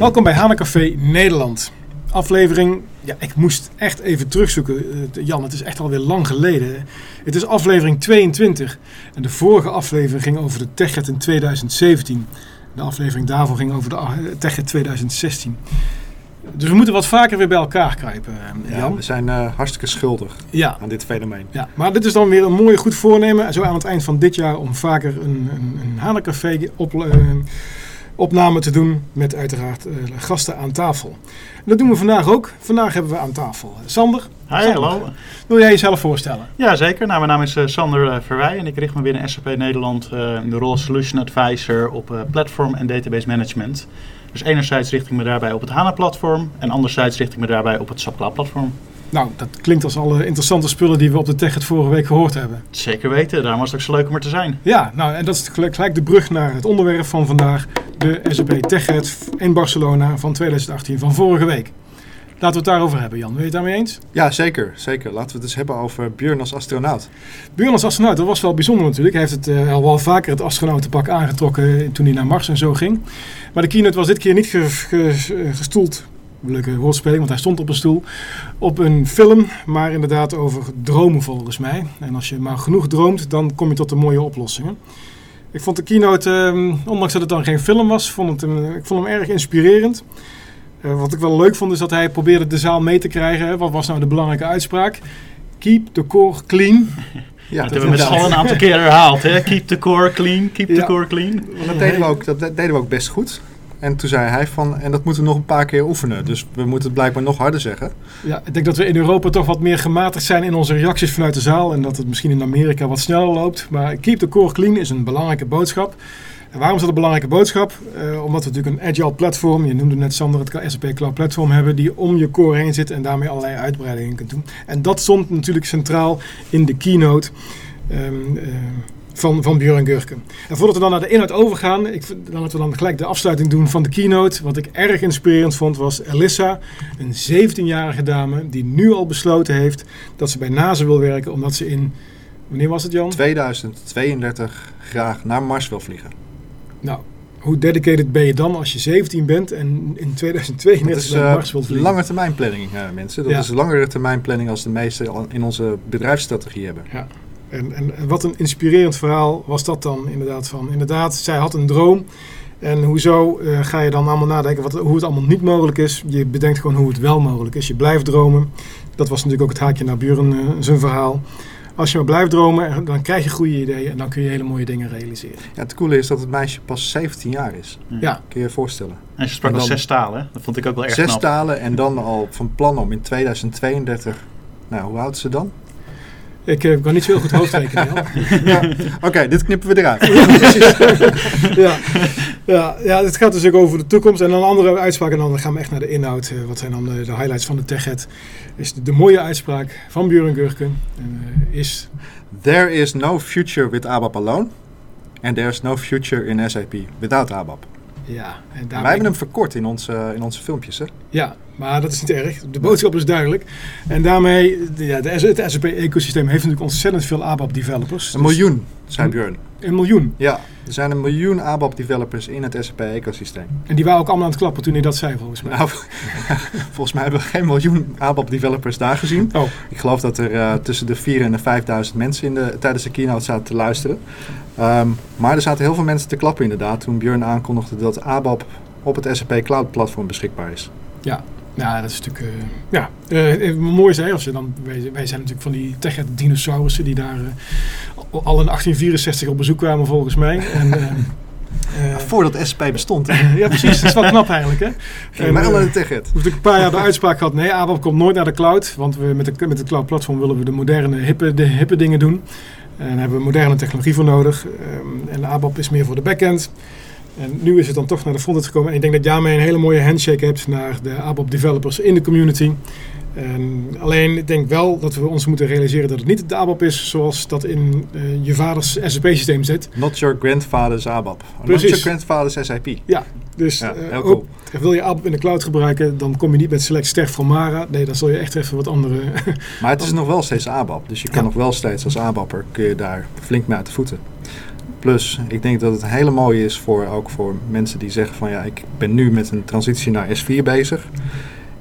Welkom bij Hanecafé Nederland. Aflevering, ja, ik moest echt even terugzoeken. Eh, Jan, het is echt alweer lang geleden. Het is aflevering 22. En de vorige aflevering ging over de TechEd in 2017. De aflevering daarvoor ging over de ah, TechEd 2016. Dus we moeten wat vaker weer bij elkaar kruipen, eh, Ja, Jan. we zijn eh, hartstikke schuldig Ja, aan dit fenomeen. ja, maar dit is dan weer een mooi goed voornemen. Zo aan het eind van dit jaar om vaker een, een, een Hanecafé op, eh, opname te doen. Met uiteraard eh, gasten aan tafel. En dat doen we vandaag ook. Vandaag hebben we aan tafel Sander. Hi, Sander, hallo. Wil jij jezelf voorstellen? Ja, zeker. Nou, mijn naam is eh, Sander eh, Verwij en ik richt me binnen SAP Nederland eh, in de rol Solution Advisor op eh, platform en database management. Dus enerzijds richt ik me daarbij op het HANA-platform en anderzijds richt ik me daarbij op het SAP Cloud-platform. Nou, dat klinkt als alle interessante spullen die we op de Tech het vorige week gehoord hebben. Zeker weten, daarom was het ook zo leuk om er te zijn. Ja, nou, en dat is gelijk, de brug naar het onderwerp van vandaag. De SAP TechEd in Barcelona van 2018 van vorige week. Laten we het daarover hebben, Jan. Ben je het daarmee eens? Ja, zeker, zeker. Laten we het eens hebben over Björn als astronaut. Björn als astronaut, dat was wel bijzonder natuurlijk. Hij heeft het eh, al wel vaker het astronautenpak aangetrokken toen hij naar Mars en zo ging. Maar de keynote was dit keer niet ge- ge- gestoeld, leuke woordspeling, want hij stond op een stoel, op een film, maar inderdaad over dromen volgens mij. En als je maar genoeg droomt, dan kom je tot de mooie oplossingen. Ik vond de keynote, eh, ondanks dat het dan geen film was, vond het ik vond hem erg inspirerend. Eh, wat ik wel leuk vond is dat hij probeerde de zaal mee te krijgen. Hè. Wat was nou de belangrijke uitspraak? Keep the core clean. Ja, dat hebben we met z'n allen een aantal keer herhaald. Hè? Keep the core clean, keep Ja. the core clean. Want Dat deden, we ook, dat deden we ook best goed. En toen zei hij van, en dat moeten we nog een paar keer oefenen. Dus we moeten het blijkbaar nog harder zeggen. Ja, ik denk dat we in Europa toch wat meer gematigd zijn in onze reacties vanuit de zaal. En dat het misschien in Amerika wat sneller loopt. Maar keep the core clean is een belangrijke boodschap. En waarom is dat een belangrijke boodschap? Eh, omdat we natuurlijk een agile platform, je noemde net Sander, het SAP Cloud Platform hebben, die om je core heen zit en daarmee allerlei uitbreidingen kunt doen. En dat stond natuurlijk centraal in de keynote eh, van, van Björn Gurke. En voordat we dan naar de inhoud overgaan, ik, dan laten we dan gelijk de afsluiting doen van de keynote. Wat ik erg inspirerend vond was Elissa, een 17-jarige dame die nu al besloten heeft dat ze bij NASA wil werken, omdat ze in, wanneer was het Jan? 2032 graag naar Mars wil vliegen. Nou, hoe dedicated ben je dan als je 17 bent en in Dat 2032 is naar eh, Mars wilt vliegen? lange termijn planning, eh, mensen. Dat Ja. is langere termijn planning als de meeste al in onze bedrijfsstrategie hebben. En, en, en wat een inspirerend verhaal was dat dan inderdaad van. Inderdaad, zij had een droom. En hoezo eh, ga je dan allemaal nadenken wat, hoe het allemaal niet mogelijk is? Je bedenkt gewoon hoe het wel mogelijk is. Je blijft dromen. Dat was natuurlijk ook het haakje naar Buren eh, zijn verhaal. Als je maar blijft dromen, dan krijg je goede ideeën en dan kun je hele mooie dingen realiseren. Ja, het coole is dat het meisje pas 17 jaar is. Ja, Kun je je voorstellen. En ze sprak En al zes talen. Dat vond ik ook wel erg Zes knap. talen en dan al van plan om in 2032... Nou, hoe oud is ze dan? Ik eh, kan niet zo heel goed hoofdrekenen. Ja. Oké, dit knippen we eruit. Ja, ja. Ja, het gaat dus ook over de toekomst. En dan een andere uitspraak. En dan gaan we echt naar de inhoud. Eh, Wat zijn dan de highlights van de TechEd? Is de, de mooie uitspraak van Björn Gurken. En, eh, is... There is no future with ABAP alone. And there's no future in SAP without ABAP. Ja, en Wij hebben hem verkort in onze, in onze filmpjes, hè? ja, maar dat is niet erg. De boodschap is duidelijk. En daarmee, ja, de, het SAP-ecosysteem heeft natuurlijk ontzettend veel ABAP-developers. Een miljoen, zei Hm. Björn. Een miljoen. Ja, er zijn een miljoen ABAP-developers in het SAP-ecosysteem. En die waren ook allemaal aan het klappen toen hij dat zei, volgens mij. Nou, volgens mij hebben we geen miljoen ABAP-developers daar gezien. Oh, Ik geloof dat er eh, tussen de 4.000 en de 5.000 mensen in de, tijdens de keynote zaten te luisteren. Ehm, maar er zaten heel veel mensen te klappen inderdaad toen Björn aankondigde dat ABAP op het SAP Cloud Platform beschikbaar is. Ja, ja, dat is natuurlijk. eh, ja, eh, eh, mooi hè, als je dan. Wij, wij zijn natuurlijk van die tech-dinosaurussen die daar al in 1864 op bezoek kwamen, volgens mij. En, eh, Voordat SAP bestond, hè? ja, precies. Dat is wel knap eigenlijk, hè? Ging En, naar de TechEd. We een paar jaar de uitspraak gehad. Nee, ABAP komt nooit naar de cloud. Want we met, de, met het cloud platform willen we de moderne, hippe, de hippe dingen doen. En daar hebben we moderne technologie voor nodig. Ehm, en ABAP is meer voor de backend. En nu is het dan toch naar de frontend gekomen. En ik denk dat jij daarmee een hele mooie handshake hebt naar de ABAP developers in de community. En alleen, ik denk wel dat we ons moeten realiseren dat het niet de ABAP is zoals dat in eh, je vaders SAP-systeem zit. Not your grandfather's ABAP. Not Precies. your grandfather's SAP. Dus Ja, eh, ook- cool. wil je ABAP in de cloud gebruiken, dan kom je niet met Select Sterk van Mara. Nee, dan zul je echt even wat andere Maar het is nog wel steeds ABAP. Dus je kan Ja. nog wel steeds als ABAP'er kun je daar flink mee uit de voeten. Plus, ik denk dat het hele mooie is voor ook voor mensen die zeggen van ja, ik ben nu met een transitie naar S4 bezig.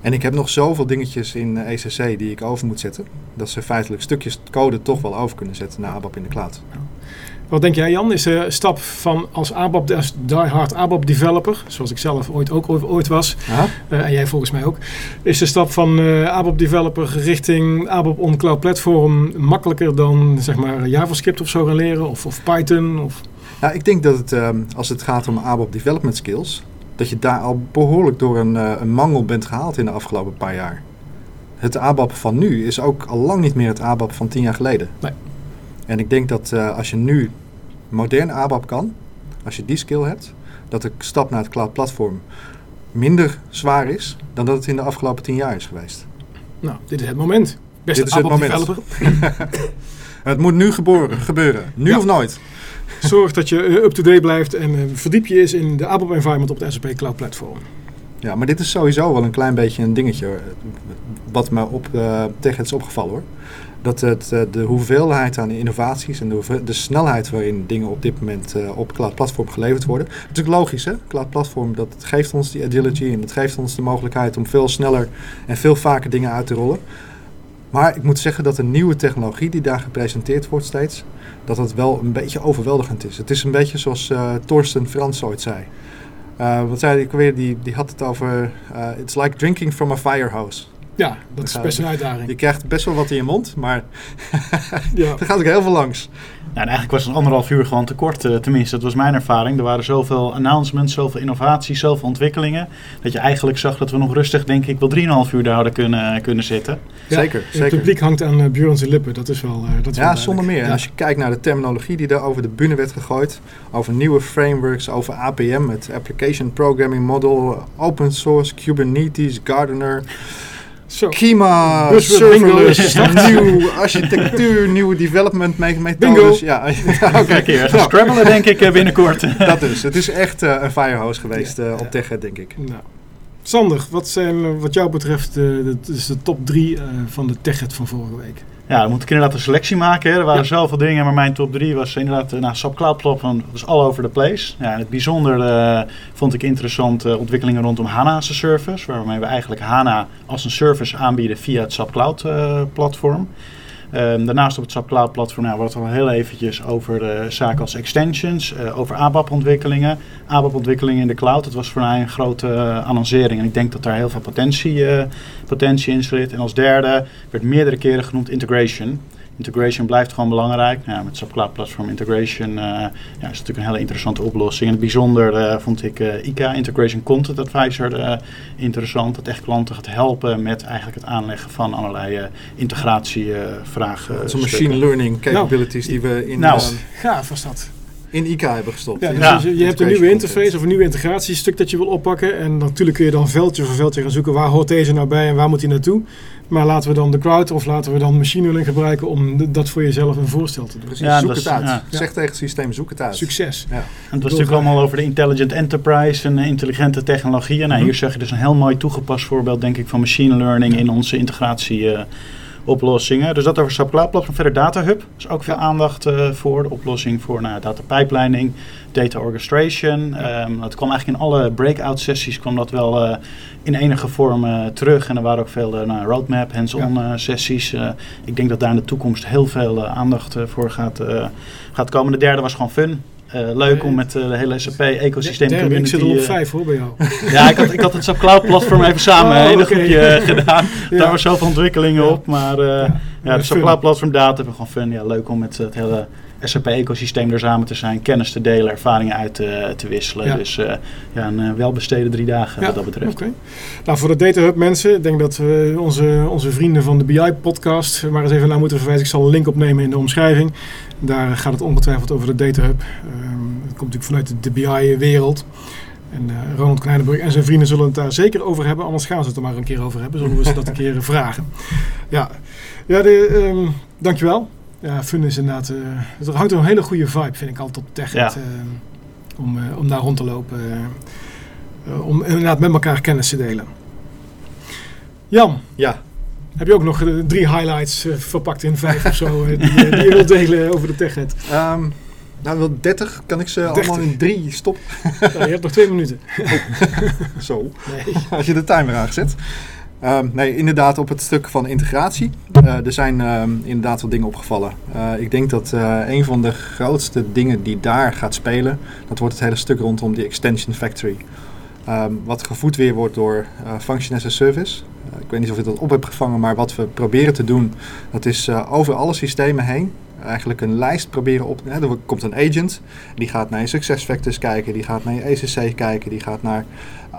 En ik heb nog zoveel dingetjes in ECC die ik over moet zetten. Dat ze feitelijk stukjes code toch wel over kunnen zetten naar ABAP in de cloud. Wat denk jij Jan? Is de stap van als ABAP, als diehard ABAP developer, zoals ik zelf ooit ook ooit was, eh, en jij volgens mij ook, is de stap van eh ABAP developer richting ABAP on cloud platform makkelijker dan zeg maar JavaScript of zo gaan leren of, of Python? Of, Nou, ik denk dat het, ehm, als het gaat om ABAP development skills, dat je daar al behoorlijk door een, eh, een mangel bent gehaald in de afgelopen paar jaar. Het ABAP van nu is ook al lang niet meer het ABAP van tien jaar geleden. Nee. En ik denk dat eh, als je nu modern ABAP kan, als je die skill hebt, dat de stap naar het cloud platform minder zwaar is dan dat het in de afgelopen tien jaar is geweest. nou, dit is het moment. Beste Dit is het moment. Het moet nu geboren, gebeuren. Nu Ja. of nooit. zorg dat je eh, up-to-date blijft en eh, verdiep je eens in de ABAP environment op het SAP Cloud Platform. Ja, maar dit is sowieso wel een klein beetje een dingetje hoor, wat me op uh, tegen is opgevallen hoor. Dat het, eh, de hoeveelheid aan innovaties en de, de snelheid waarin dingen op dit moment eh, op cloud platform geleverd worden. Natuurlijk logisch hè, cloud platform dat geeft ons die agility en dat geeft ons de mogelijkheid om veel sneller en veel vaker dingen uit te rollen. Maar ik moet zeggen dat de nieuwe technologie die daar gepresenteerd wordt steeds, dat het wel een beetje overweldigend is. Het is een beetje zoals eh Torsten Frans ooit zei. Eh, wat zei ook weer? Die, die had het over. eh, it's like drinking from a fire hose. Ja, dat is best een uitdaging. Je krijgt best wel wat in je mond, maar Ja. er gaat ook heel veel langs. Nou, en eigenlijk was een anderhalf uur gewoon te kort, eh, tenminste, dat was mijn ervaring. Er waren zoveel announcements, zoveel innovaties, zoveel ontwikkelingen. Dat je eigenlijk zag dat we nog rustig, denk ik, wel 3,5 uur daar hadden kunnen, kunnen zitten. Ja, zeker, Het zeker. publiek hangt aan uh, Björn zijn lippen, dat is wel. eh, dat is wel Ja, zonder meer. Als je kijkt naar de terminologie die daar over de bühne werd gegooid, over nieuwe frameworks, over APM, het Application Programming Model, open source, Kubernetes, Gardener. Zo. Kima, serverless, nieuwe architectuur, nieuwe development me- methodes. Ja, ja oké. Gaan Nou, scrabbelen, denk ik, eh, binnenkort. dat dus. Het is echt eh, een firehose geweest Ja, eh, op Techet, denk ik. Nou. Sander, wat zijn wat jou betreft eh, de, de top 3 van de TechEd van vorige week? Ja, dan moet ik inderdaad een selectie maken. Hè. Er waren Ja. zoveel dingen, maar mijn top 3 was inderdaad... eh, Nou, SAP Cloud Platform was all over the place. Ja, in het bijzonder eh, vond ik interessant ontwikkelingen rondom HANA als een service. Waarmee we eigenlijk HANA als een service aanbieden via het SAP Cloud eh, platform. Ehm, daarnaast op het SAP Cloud platform nou, het al heel eventjes over eh, zaken als extensions, eh, over ABAP-ontwikkelingen. ABAP-ontwikkelingen in de cloud, dat was voor mij een grote eh, annoncering. En ik denk dat daar heel veel potentie, potentie in zit. En als derde werd meerdere keren genoemd integration. Integration blijft gewoon belangrijk. Nou, ja, met SAP Cloud Platform Integration eh, ja, is natuurlijk een hele interessante oplossing. In het bijzonder eh, vond ik eh, ICA, Integration Content Advisor, eh, interessant. Dat echt klanten gaat helpen met eigenlijk het aanleggen van allerlei eh, integratievragen. Zijn machine learning capabilities die we in, Nou. Gaaf was dat. In ICA hebben gestopt. Ja, dus Ja. je- je, hebt een nieuwe content. interface of een nieuw integratiestuk dat je wil oppakken. En natuurlijk kun je dan veldje voor veldje gaan zoeken. Waar hoort deze nou bij en waar moet hij naartoe? Maar laten we dan de crowd of laten we dan machine learning gebruiken om dat voor jezelf een voorstel te doen. Precies, Ja, zoek dat het is- uit. ja. Zeg tegen het systeem, zoek het uit. Succes. Ja. En het was natuurlijk allemaal over de intelligent enterprise en eh, intelligente technologieën. Nou, Mhm. hier zag je dus een heel mooi toegepast voorbeeld, denk ik, van machine learning in onze integratieoplossingen. dus dat over SAP Cloud Platform. Verder Data Hub. Dus ook veel aandacht eh, voor. De oplossing voor nou, data pipelining, data orchestration. Ehm, het kwam eigenlijk in alle breakout sessies kwam dat wel eh, in enige vorm eh, terug. En er waren ook veel nou, roadmap, hands-on sessies. Ik denk dat daar in de toekomst heel veel aandacht voor gaat, gaat komen. De derde was gewoon fun. Eh, leuk om met eh, de hele SAP-ecosysteem community... ik zit al op eh, vijf hoor bij jou. ja, ik had, ik had het SAP Cloud Platform even samen Oh, een hele oké. groepje eh, gedaan. Ja. Daar waren zoveel ontwikkelingen Ja. op. Maar eh, ja, Ja, de SAP. Cloud Platform data hebben we gewoon fun. Ja, leuk om met het hele SAP-ecosysteem er samen te zijn. Kennis te delen, ervaringen uit te, te wisselen. Ja. Dus eh, ja, een eh, welbesteden drie dagen Ja, wat dat betreft. Oké. Nou, voor de Data Hub mensen, ik denk dat we onze, onze vrienden van de BI-podcast maar eens even naar moeten verwijzen. Ik zal een link opnemen in de omschrijving. Daar gaat het ongetwijfeld over de Data Hub. Het komt natuurlijk vanuit de, BI-wereld. En eh, Ronald Kleinenburg en zijn vrienden zullen het daar zeker over hebben. Anders gaan ze het er maar een keer over hebben. Zullen we ze dat een keer vragen. Ja, ja de, ehm, dankjewel. Ja, fun is inderdaad... eh, er hangt een hele goede vibe, vind ik altijd op Tech. Ja. om, eh, om daar rond te lopen. eh, eh, om inderdaad met elkaar kennis te delen. Jan, Ja, heb je ook nog eh, drie highlights eh, verpakt in vijf of zo... eh, die, eh, die je wilt delen over de TechEd? Ehm, Nou, wel 30 kan ik ze 30. allemaal in drie stoppen. Ja, je hebt nog twee minuten. Zo. Nee. als je de timer aangezet. Ehm, nee, inderdaad op het stuk van integratie. Eh, er zijn ehm, inderdaad wat dingen opgevallen. Eh, ik denk dat eh, een van de grootste dingen die daar gaat spelen, dat wordt het hele stuk rondom die Extension Factory. Ehm, wat gevoed weer wordt door Function as a Service. Ik weet niet of je dat op hebt gevangen, maar wat we proberen te doen, dat is over alle systemen heen eigenlijk een lijst proberen op. Hè, er komt een agent, die gaat naar je succesfactors kijken, die gaat naar je ECC kijken, die gaat naar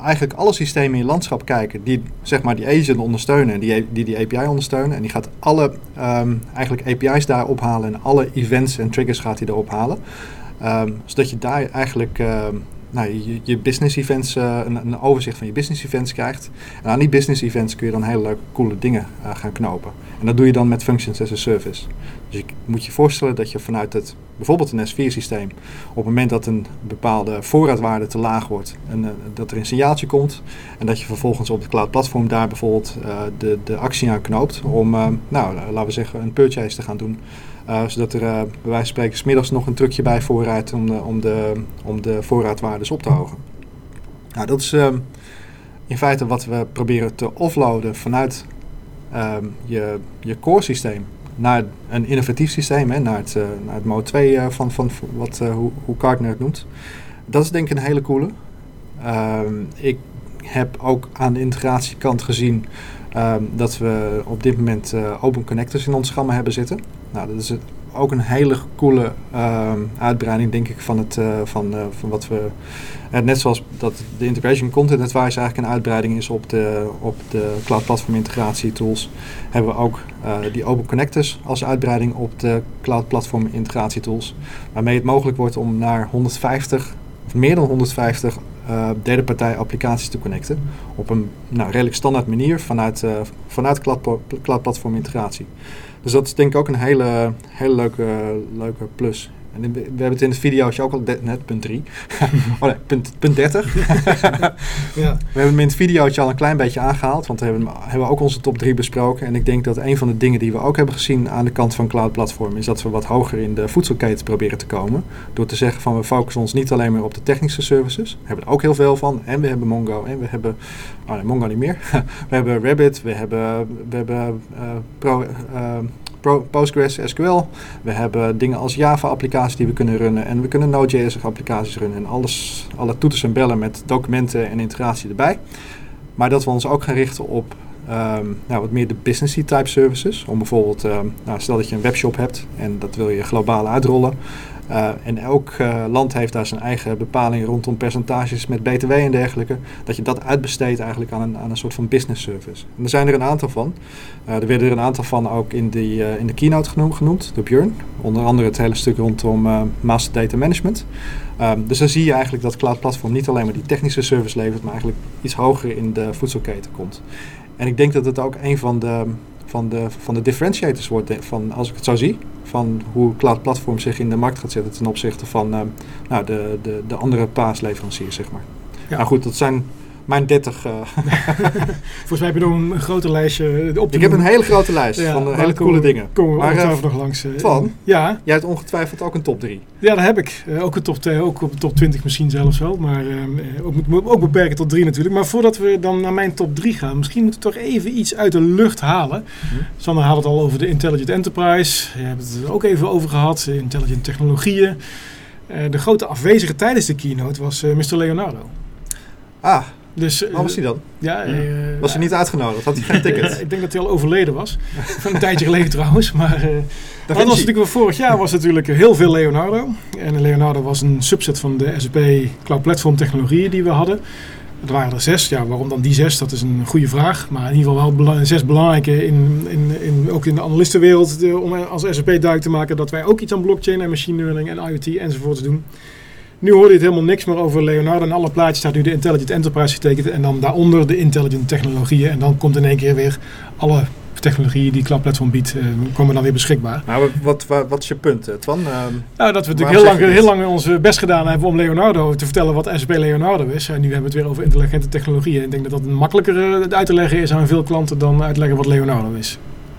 eigenlijk alle systemen in je landschap kijken die zeg maar die agent ondersteunen en die, die die API ondersteunen. En die gaat alle ehm, eigenlijk API's daar ophalen en alle events en triggers gaat hij erop halen. Ehm, zodat je daar eigenlijk ehm, nou, je, je business events, eh, een, een overzicht van je business events krijgt. En aan die business events kun je dan hele leuke, coole dingen eh, gaan knopen. En dat doe je dan met Functions as a Service. Dus je moet je voorstellen dat je vanuit het, bijvoorbeeld een S4-systeem, op het moment dat een bepaalde voorraadwaarde te laag wordt, en, eh, dat er een signaaltje komt en dat je vervolgens op het cloud platform daar bijvoorbeeld de, de actie aan knoopt om, nou, laten we zeggen, een purchase te gaan doen. Uh, zodat er uh, bij wijze van spreken 's middags nog een trucje bij voorraad om de, om de, om de voorraadwaardes op te hogen. Nou, dat is um, in feite wat we proberen te offloaden vanuit um, je, je core systeem naar een innovatief systeem, hè, naar, het, uh, naar het Mode 2 uh, van, van wat, hoe, hoe Gartner het noemt. Dat is denk ik een hele coole. Um, ik heb ook aan de integratiekant gezien um, dat we op dit moment uh, open connectors in ons gamma hebben zitten. Nou, dat is ook een hele coole um, uitbreiding, denk ik, van, het, uh, van, uh, van wat we. Net zoals dat de Integration Content Advisor eigenlijk een uitbreiding is op de, op de Cloud Platform Integratie Tools, hebben we ook die Open Connectors als uitbreiding op de Cloud Platform Integratie Tools. Waarmee het mogelijk wordt om naar 150 of meer dan 150 uh, derde partij applicaties te connecten. Op een nou, redelijk standaard manier vanuit, uh, vanuit cloud platform integratie. Dus dat is denk ik ook een hele, hele leuke, leuke plus. En we hebben het in het videootje ook al net, punt 3. oh nee, punt, punt 30. ja. We hebben hem in het videootje al een klein beetje aangehaald, want we hebben, hebben ook onze top 3 besproken. En ik denk dat een van de dingen die we ook hebben gezien aan de kant van Cloud Platform is dat we wat hoger in de voedselketen proberen te komen. Door te zeggen van we focussen ons niet alleen maar op de technische services. We hebben er ook heel veel van. En we hebben Mongo en we hebben, oh nee, Mongo niet meer. we hebben Rabbit, we hebben, we hebben uh, Pro, uh, Postgres, SQL. We hebben dingen als Java-applicaties die we kunnen runnen. En we kunnen Node.js-applicaties runnen. En alles, alle toeters en bellen met documenten en integratie erbij. Maar dat we ons ook gaan richten op um, nou, wat meer de businessy type services. Om bijvoorbeeld, um, nou, stel dat je een webshop hebt en dat wil je globaal uitrollen. Uh, en elk uh, land heeft daar zijn eigen bepalingen rondom percentages met BTW en dergelijke. Dat je dat uitbesteedt eigenlijk aan een, aan een soort van business service. En er zijn er een aantal van. Uh, er werden er een aantal van ook in, die, in de keynote genoemd, genoemd door Björn. Onder andere het hele stuk rondom master data management. Um, dus dan zie je eigenlijk dat Cloud Platform niet alleen maar die technische service levert, maar eigenlijk iets hoger in de voedselketen komt. En ik denk dat het ook een van de van de, van de differentiators wordt, van, als ik het zo zie, van hoe Cloud Platform zich in de markt gaat zetten ten opzichte van uh, nou, de, de, de andere paasleveranciers, zeg maar. Ja. Nou goed, dat zijn mijn 30. Uh. Volgens mij heb je nog een groter lijstje op te Ik heb een hele grote lijst ja, van uh, hele coole dingen. Komen we uh, nog langs. Twan, ja? jij hebt ongetwijfeld ook een top 3. Ja, dat heb ik. ook een top 2, ook op de top 20 misschien zelfs wel. Maar ook, moet ook beperken tot 3 natuurlijk. Maar voordat we dan naar mijn top 3 gaan, misschien moeten we toch even iets uit de lucht halen. Hm. Sander had het al over de Intelligent Enterprise. Je hebt het er ook even over gehad, intelligent technologieën. de grote afwezige tijdens de keynote was Mr. Leonardo. Ah, dus, Waar was hij dan? Ja, uh, was hij niet uitgenodigd? Had hij geen ticket? ik denk dat hij al overleden was. Van een tijdje geleden trouwens. Maar dat was natuurlijk vorig jaar was natuurlijk heel veel Leonardo. En Leonardo was een subset van de SAP Cloud Platform technologieën die we hadden. Er waren er zes. Ja, waarom dan die zes? Dat is een goede vraag. Maar in ieder geval wel zes belangrijke, in, in, in, ook in de analistenwereld, de, om als SAP duidelijk te maken dat wij ook iets aan blockchain en machine learning en IoT enzovoort doen. Nu hoorde je het helemaal niks meer over Leonardo. En alle plaatjes staat nu de Intelligent Enterprise getekend. En dan daaronder de Intelligent Technologieën. En dan komt in één keer weer alle technologieën die Cloud Platform biedt, uh, komen dan weer beschikbaar. Maar wat, wat, wat is je punt, Twan? Uh, nou, dat we natuurlijk heel lang, heel lang onze best gedaan hebben om Leonardo te vertellen wat SAP Leonardo is. En nu hebben we het weer over intelligente technologieën. Ik denk dat dat makkelijker uit te leggen is aan veel klanten dan uitleggen wat Leonardo is.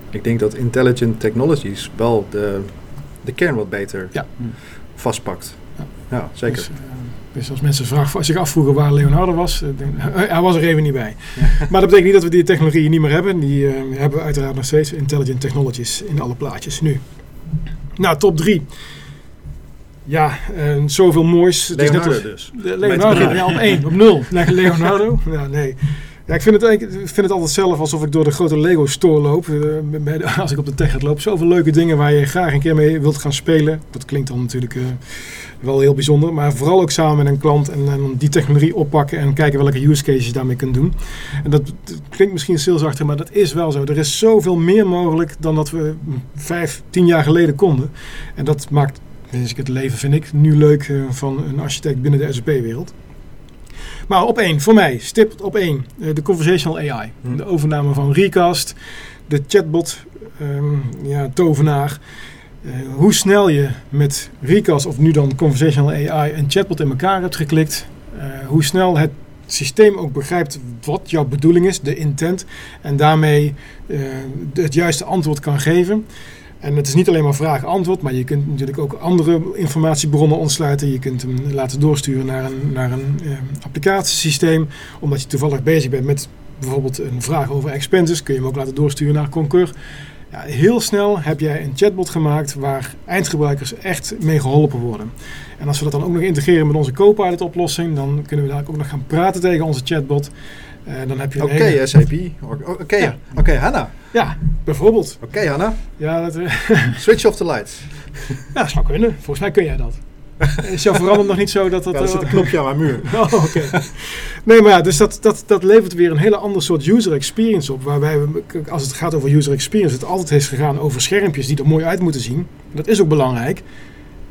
Ik denk dat Intelligent Technologies wel de, de kern wat beter ja vastpakt. Ja. Ja, zeker. Dus, eh, dus als mensen vraag, zich afvroegen waar Leonardo was, eh, denk- hij was er even niet bij. Maar dat betekent niet dat we die technologie niet meer hebben. Die eh, hebben we uiteraard nog steeds. Intelligent Technologies in alle plaatjes nu. Nou, top 3. Ja, eh, zoveel moois. Het is net Leonardo als- dus. de Leonardo, ja, op één, op nul. Nee, Leonardo? Ja, nee. Ja, ik vind, het, ik vind het altijd zelf alsof ik door de grote Lego store loop. eh, als ik op de tech loop. Zoveel leuke dingen waar je graag een keer mee wilt gaan spelen. Dat klinkt dan natuurlijk eh, wel heel bijzonder. Maar vooral ook samen met een klant en, die technologie oppakken en kijken welke use cases je daarmee kunt doen. En dat, klinkt misschien salesachtig, maar dat is wel zo. Er is zoveel meer mogelijk dan dat we vijf, tien jaar geleden konden. En dat maakt ik het leven, vind ik, nu leuk eh, van een architect binnen de SAP-wereld. Maar op één, voor mij, stip op één, eh, de conversational AI. Hm. De overname van Recast, de chatbot, ehm, ja, tovenaar. Eh, hoe snel je met Recast, of nu dan conversational AI, een chatbot in elkaar hebt geklikt. eh, hoe snel het systeem ook begrijpt wat jouw bedoeling is, de intent. En daarmee het juiste antwoord kan geven. En het is niet alleen maar vraag-antwoord, maar je kunt natuurlijk ook andere informatiebronnen ontsluiten. Je kunt hem laten doorsturen naar een, naar een eh, applicatiesysteem. Omdat je toevallig bezig bent met bijvoorbeeld een vraag over expenses, kun je hem ook laten doorsturen naar Concur. Ja, heel snel heb jij een chatbot gemaakt waar eindgebruikers echt mee geholpen worden. En als we dat dan ook nog integreren met onze Copilot oplossing, dan kunnen we daar ook nog gaan praten tegen onze chatbot. Eh, dan heb je Oké, SAP. Oké, Ja. Hanna. Ja, bijvoorbeeld. Oké, Hanna. Ja, dat, eh, Switch off the lights. ja, zou kunnen. Volgens mij kun jij dat. Is jouw veranderd nog niet zo dat dat... Ja, er eh, zit een knopje aan mijn muur. Oh, oké. Nee, maar ja, dus dat, dat, dat levert weer een hele ander soort user experience op. Waarbij, we, als het gaat over user experience, het altijd is gegaan over schermpjes die er mooi uit moeten zien. Dat is ook belangrijk.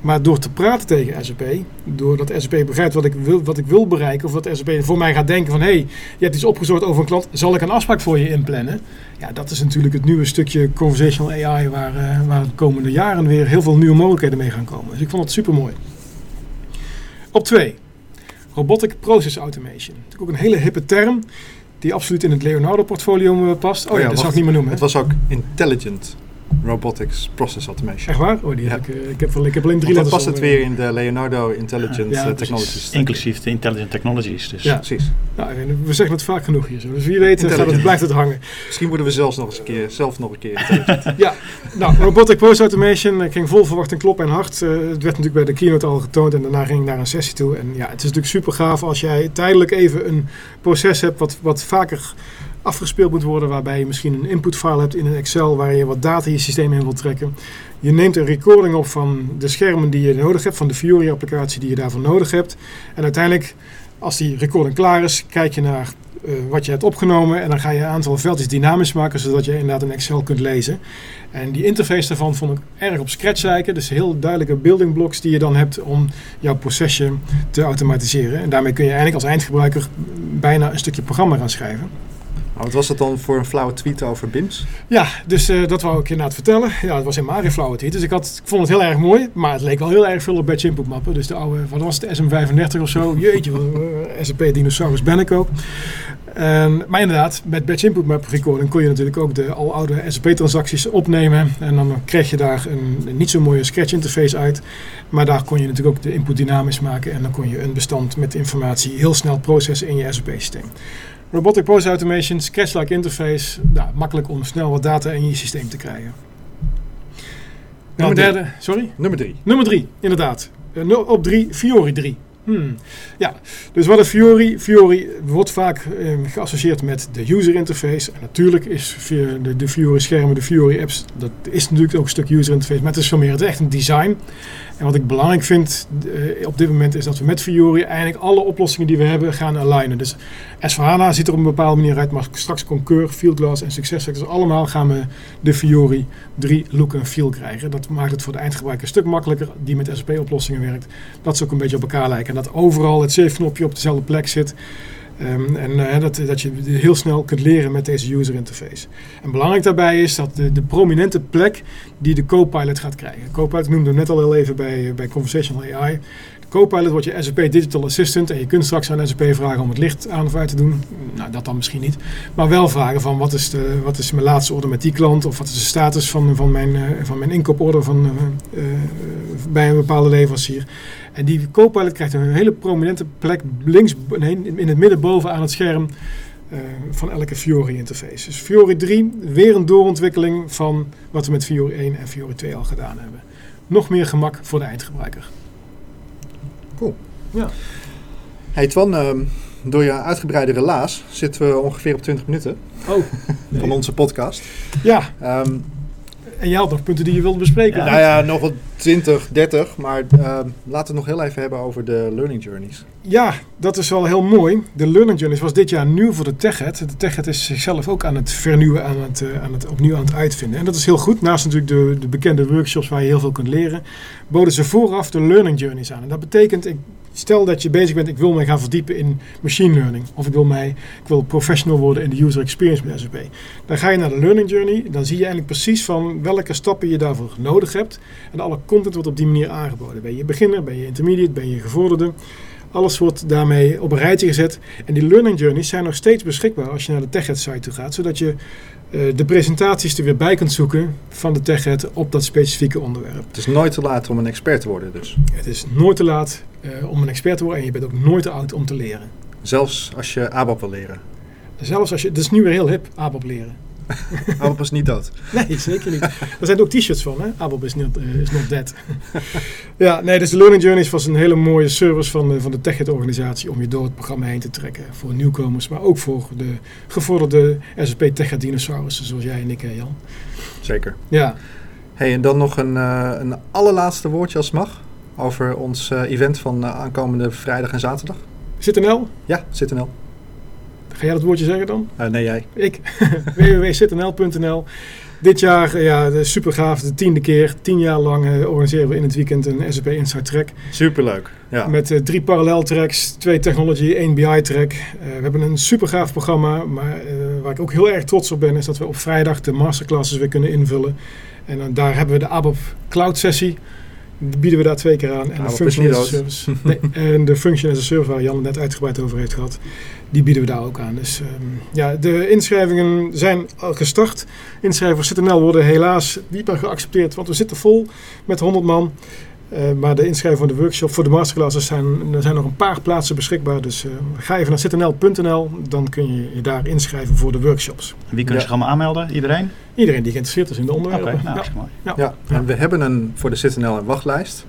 Maar door te praten tegen SAP, doordat SAP begrijpt wat ik wil, wat ik wil bereiken, of dat SAP voor mij gaat denken van hé, hey, je hebt iets opgezocht over een klant, zal ik een afspraak voor je inplannen? Ja, dat is natuurlijk het nieuwe stukje conversational AI waar, eh, waar de komende jaren weer heel veel nieuwe mogelijkheden mee gaan komen. Dus ik vond het super mooi. Op twee, Robotic Process Automation. Natuurlijk ook een hele hippe term die absoluut in het Leonardo-portfolio eh, past. Oh, Oh ja, ja, dat zou wacht. ik niet meer noemen. Het was ook Intelligent Robotics Process Automation. Echt waar? Oh, die Ja. heb ik, eh, ik, heb, wel- ik heb alleen drie letters. past het weer in de Leonardo Intelligent Ja, eh. Technologies. Inclusief de Intelligent Technologies. Dus. Ja. Precies. Nou, we zeggen het vaak genoeg hier zo. Dus wie weet eh, gaat het, blijft het hangen. Misschien moeten we zelfs nog eens een keer, zelf nog een keer. Ja, nou, Robotic Process Automation ik ging vol verwachting klop en hart. Eh, het werd natuurlijk bij de keynote al getoond en daarna ging ik naar een sessie toe. En ja, het is natuurlijk super gaaf als jij tijdelijk even een proces hebt wat, wat vaker afgespeeld moet worden. Waarbij je misschien een inputfile hebt in een Excel waar je wat data in je systeem in wilt trekken. Je neemt een recording op van de schermen die je nodig hebt, van de Fiori-applicatie die je daarvoor nodig hebt. En uiteindelijk, als die recording klaar is, kijk je naar eh, wat je hebt opgenomen. En dan ga je een aantal veldjes dynamisch maken, zodat je inderdaad een Excel kunt lezen. En die interface daarvan vond ik erg op Scratch lijken. Dus heel duidelijke building blocks die je dan hebt om jouw procesje te automatiseren. En daarmee kun je eigenlijk als eindgebruiker bijna een stukje programma gaan schrijven. Wat was dat dan voor een flauwe tweet over BIMS? Ja, dus eh, dat wou ik inderdaad vertellen. Ja, het was helemaal geen flauwe tweet. Dus ik, had, ik vond het heel erg mooi. Maar het leek wel heel erg veel op batch input mappen. Dus de oude, wat was het, SM35 of zo. Jeetje, eh, SAP Dinosaurus ben ik ook. Maar inderdaad, met batch input map recording kon je natuurlijk ook de al oude SAP transacties opnemen. En dan kreeg je daar een, een niet zo mooie scratch interface uit. Maar daar kon je natuurlijk ook de input dynamisch maken. En dan kon je een bestand met informatie heel snel processen in je SAP systeem. Robotic Process Automation, Scratch-like interface. Nou, makkelijk om snel wat data in je systeem te krijgen. Nou, Nummer drie. derde, sorry? Nummer drie. Nummer drie, inderdaad. Eh, op drie, Fiori 3. Hmm. Ja, dus wat is Fiori? Fiori wordt vaak eh, geassocieerd met de user interface. En natuurlijk is de, de Fiori schermen, de Fiori apps, dat is natuurlijk ook een stuk user interface. Maar het is veel meer, het is echt een design. En wat ik belangrijk vind eh, op dit moment is dat we met Fiori eigenlijk alle oplossingen die we hebben gaan alignen. Dus S4HANA ziet er op een bepaalde manier uit, maar straks Concur, Fieldglass en SuccessFactors, allemaal gaan we de Fiori 3 look en feel krijgen. Dat maakt het voor de eindgebruiker een stuk makkelijker, die met SAP-oplossingen werkt. Dat ze ook een beetje op elkaar lijken. Dat overal het save-knopje op dezelfde plek zit. Ehm, en eh, dat, dat je heel snel kunt leren met deze user interface. En belangrijk daarbij is dat de, prominente plek die de Copilot gaat krijgen. Copilot noemde hem net al heel even bij, bij Conversational AI. De Copilot wordt je SAP Digital Assistant en je kunt straks aan SAP vragen om het licht aan of uit te doen. Nou, dat dan misschien niet. Maar wel vragen van wat is, de, wat is mijn laatste order met die klant of wat is de status van, van, mijn, uh, van mijn inkooporder van, uh, bij een bepaalde leverancier. En die Copilot krijgt een hele prominente plek links nee, in het midden bovenaan het scherm uh, van elke Fiori interface. Dus Fiori 3, weer een doorontwikkeling van wat we met Fiori 1 en Fiori 2 al gedaan hebben. Nog meer gemak voor de eindgebruiker. Cool. Ja. Hey Twan, uh, door je uitgebreide relaas zitten we ongeveer op 20 minuten oh, nee. van onze podcast. Ja. Um, en jij had nog punten die je wilde bespreken. Nou ja, nog wel 20, 30. Maar uh, laten we het nog heel even hebben over de learning journeys. Ja, dat is wel heel mooi. De learning journeys was dit jaar nieuw voor de TechHead. De TechHead is zichzelf ook aan het vernieuwen, aan het, uh, aan het opnieuw aan het uitvinden. En dat is heel goed. Naast natuurlijk de, de bekende workshops waar je heel veel kunt leren, boden ze vooraf de learning journeys aan. En dat betekent, ik Stel dat je bezig bent, ik wil mij gaan verdiepen in machine learning. Of ik wil, mij, ik wil professional worden in de user experience met SAP. Dan ga je naar de learning journey. Dan zie je eigenlijk precies van welke stappen je daarvoor nodig hebt. En alle content wordt op die manier aangeboden. Ben je beginner, ben je intermediate, ben je gevorderde. Alles wordt daarmee op een rijtje gezet. En die learning journeys zijn nog steeds beschikbaar als je naar de TechHead site toe gaat. Zodat je uh, de presentaties er weer bij kunt zoeken van de TechHead op dat specifieke onderwerp. Het is nooit te laat om een expert te worden dus. Het is nooit te laat uh, om een expert te worden en je bent ook nooit te oud om te leren. Zelfs als je ABAP wil leren? Zelfs als je, dat is nu weer heel hip, ABAP leren. ABAP is niet dood. Nee, zeker niet. Er zijn ook t-shirts van, hè? ABAP is not, uh, is not dead. ja, nee, dus de Learning Journeys was een hele mooie service van de, van de TechEd-organisatie om je door het programma heen te trekken. Voor nieuwkomers, maar ook voor de gevorderde SAP TechEd dinosaurussen zoals jij en ik, hè, Jan. Zeker. Ja. Hey, en dan nog een, uh, een allerlaatste woordje als mag over ons uh, event van aankomende vrijdag en zaterdag. ZitNL? Ja, ZitNL. Ga jij dat woordje zeggen dan? Uh, nee, jij. Ik. www.zitnl.nl Dit jaar, ja, super gaaf, de tiende keer. Tien jaar lang uh, organiseren we in het weekend een SAP Insight Track. Superleuk, ja. Met uh, drie parallel tracks, twee technology, één BI track. we hebben een super gaaf programma, maar waar ik ook heel erg trots op ben, is dat we op vrijdag de masterclasses weer kunnen invullen. En dan, daar hebben we de ABAP Cloud sessie. Bieden we daar twee keer aan. En, de function, as a service, nee, en de Function as a Service, waar Jan het net uitgebreid over heeft gehad, die bieden we daar ook aan. Dus um, ja, de inschrijvingen zijn al gestart. Inschrijvers ZNL worden helaas niet meer geaccepteerd, want we zitten vol met 100 man. Uh, maar de inschrijving van de workshop voor de masterclasses zijn, er zijn nog een paar plaatsen beschikbaar. Dus uh, ga even naar znl.nl, dan kun je je daar inschrijven voor de workshops. Wie kunnen ja. zich allemaal aanmelden? Iedereen? Iedereen die geïnteresseerd is in de onderwerpen. Okay, nou, ja. mooi. Ja. ja. en we hebben een voor de ZNL een wachtlijst.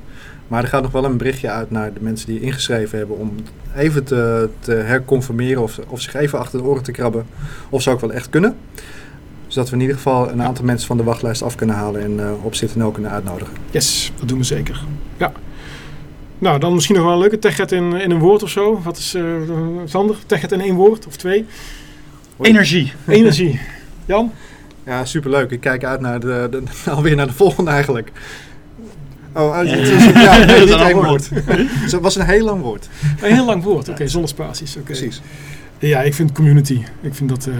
Maar er gaat nog wel een berichtje uit naar de mensen die ingeschreven hebben om even te, te herconfirmeren of, of zich even achter de oren te krabben of ze ook wel echt kunnen. Zodat we in ieder geval een aantal mensen van de wachtlijst af kunnen halen en uh, op ZNL kunnen uitnodigen. Yes, dat doen we zeker. Ja. Nou, dan misschien nog wel een leuke techet in, in een woord of zo. Wat is uh, Sander? Techet in één woord of twee? Energie. Energie. Jan? Ja, superleuk. Ik kijk uit naar de, de, alweer naar de volgende eigenlijk. Oh, uh, ja. ja, nee, niet één woord. Het was een heel lang woord. Een heel lang woord, oké, okay, zonder spaties. Okay. Precies. Ja, ik vind community. Ik vind dat uh,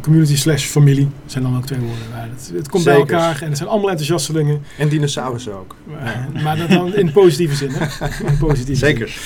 community slash familie zijn dan ook twee woorden. Maar het, het komt Zekers. bij elkaar en het zijn allemaal enthousiastelingen. En dinosaurussen ook. Maar, ja. maar dat dan in positieve zin, hè? In positieve Zeker.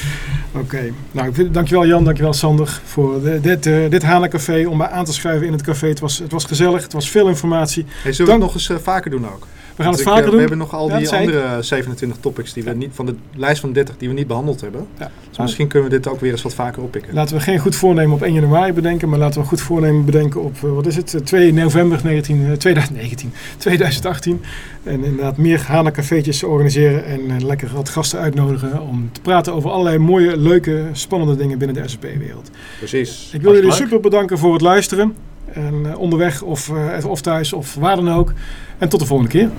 Oké. Okay. Nou, ik vind, dankjewel Jan, dankjewel Sander voor de, dit, uh, dit Hanencafé. Om mij aan te schuiven in het café. Het was, het was gezellig, het was veel informatie. Hey, zullen Dank... we het nog eens uh, vaker doen ook? We gaan het vaker ik, doen. We hebben nog al die andere 27 topics die we niet, van de lijst van 30 die we niet behandeld hebben. Ja. Dus misschien kunnen we dit ook weer eens wat vaker oppikken. Laten we geen goed voornemen op 1 januari bedenken, maar laten we een goed voornemen bedenken op, wat is het, 2 november 19, 2019, 2018. En inderdaad meer Hana-cafeetjes organiseren en lekker wat gasten uitnodigen om te praten over allerlei mooie, leuke, spannende dingen binnen de SAP-wereld. Precies. Ik wil jullie super bedanken voor het luisteren. En onderweg of, of thuis of waar dan ook. En tot de volgende keer.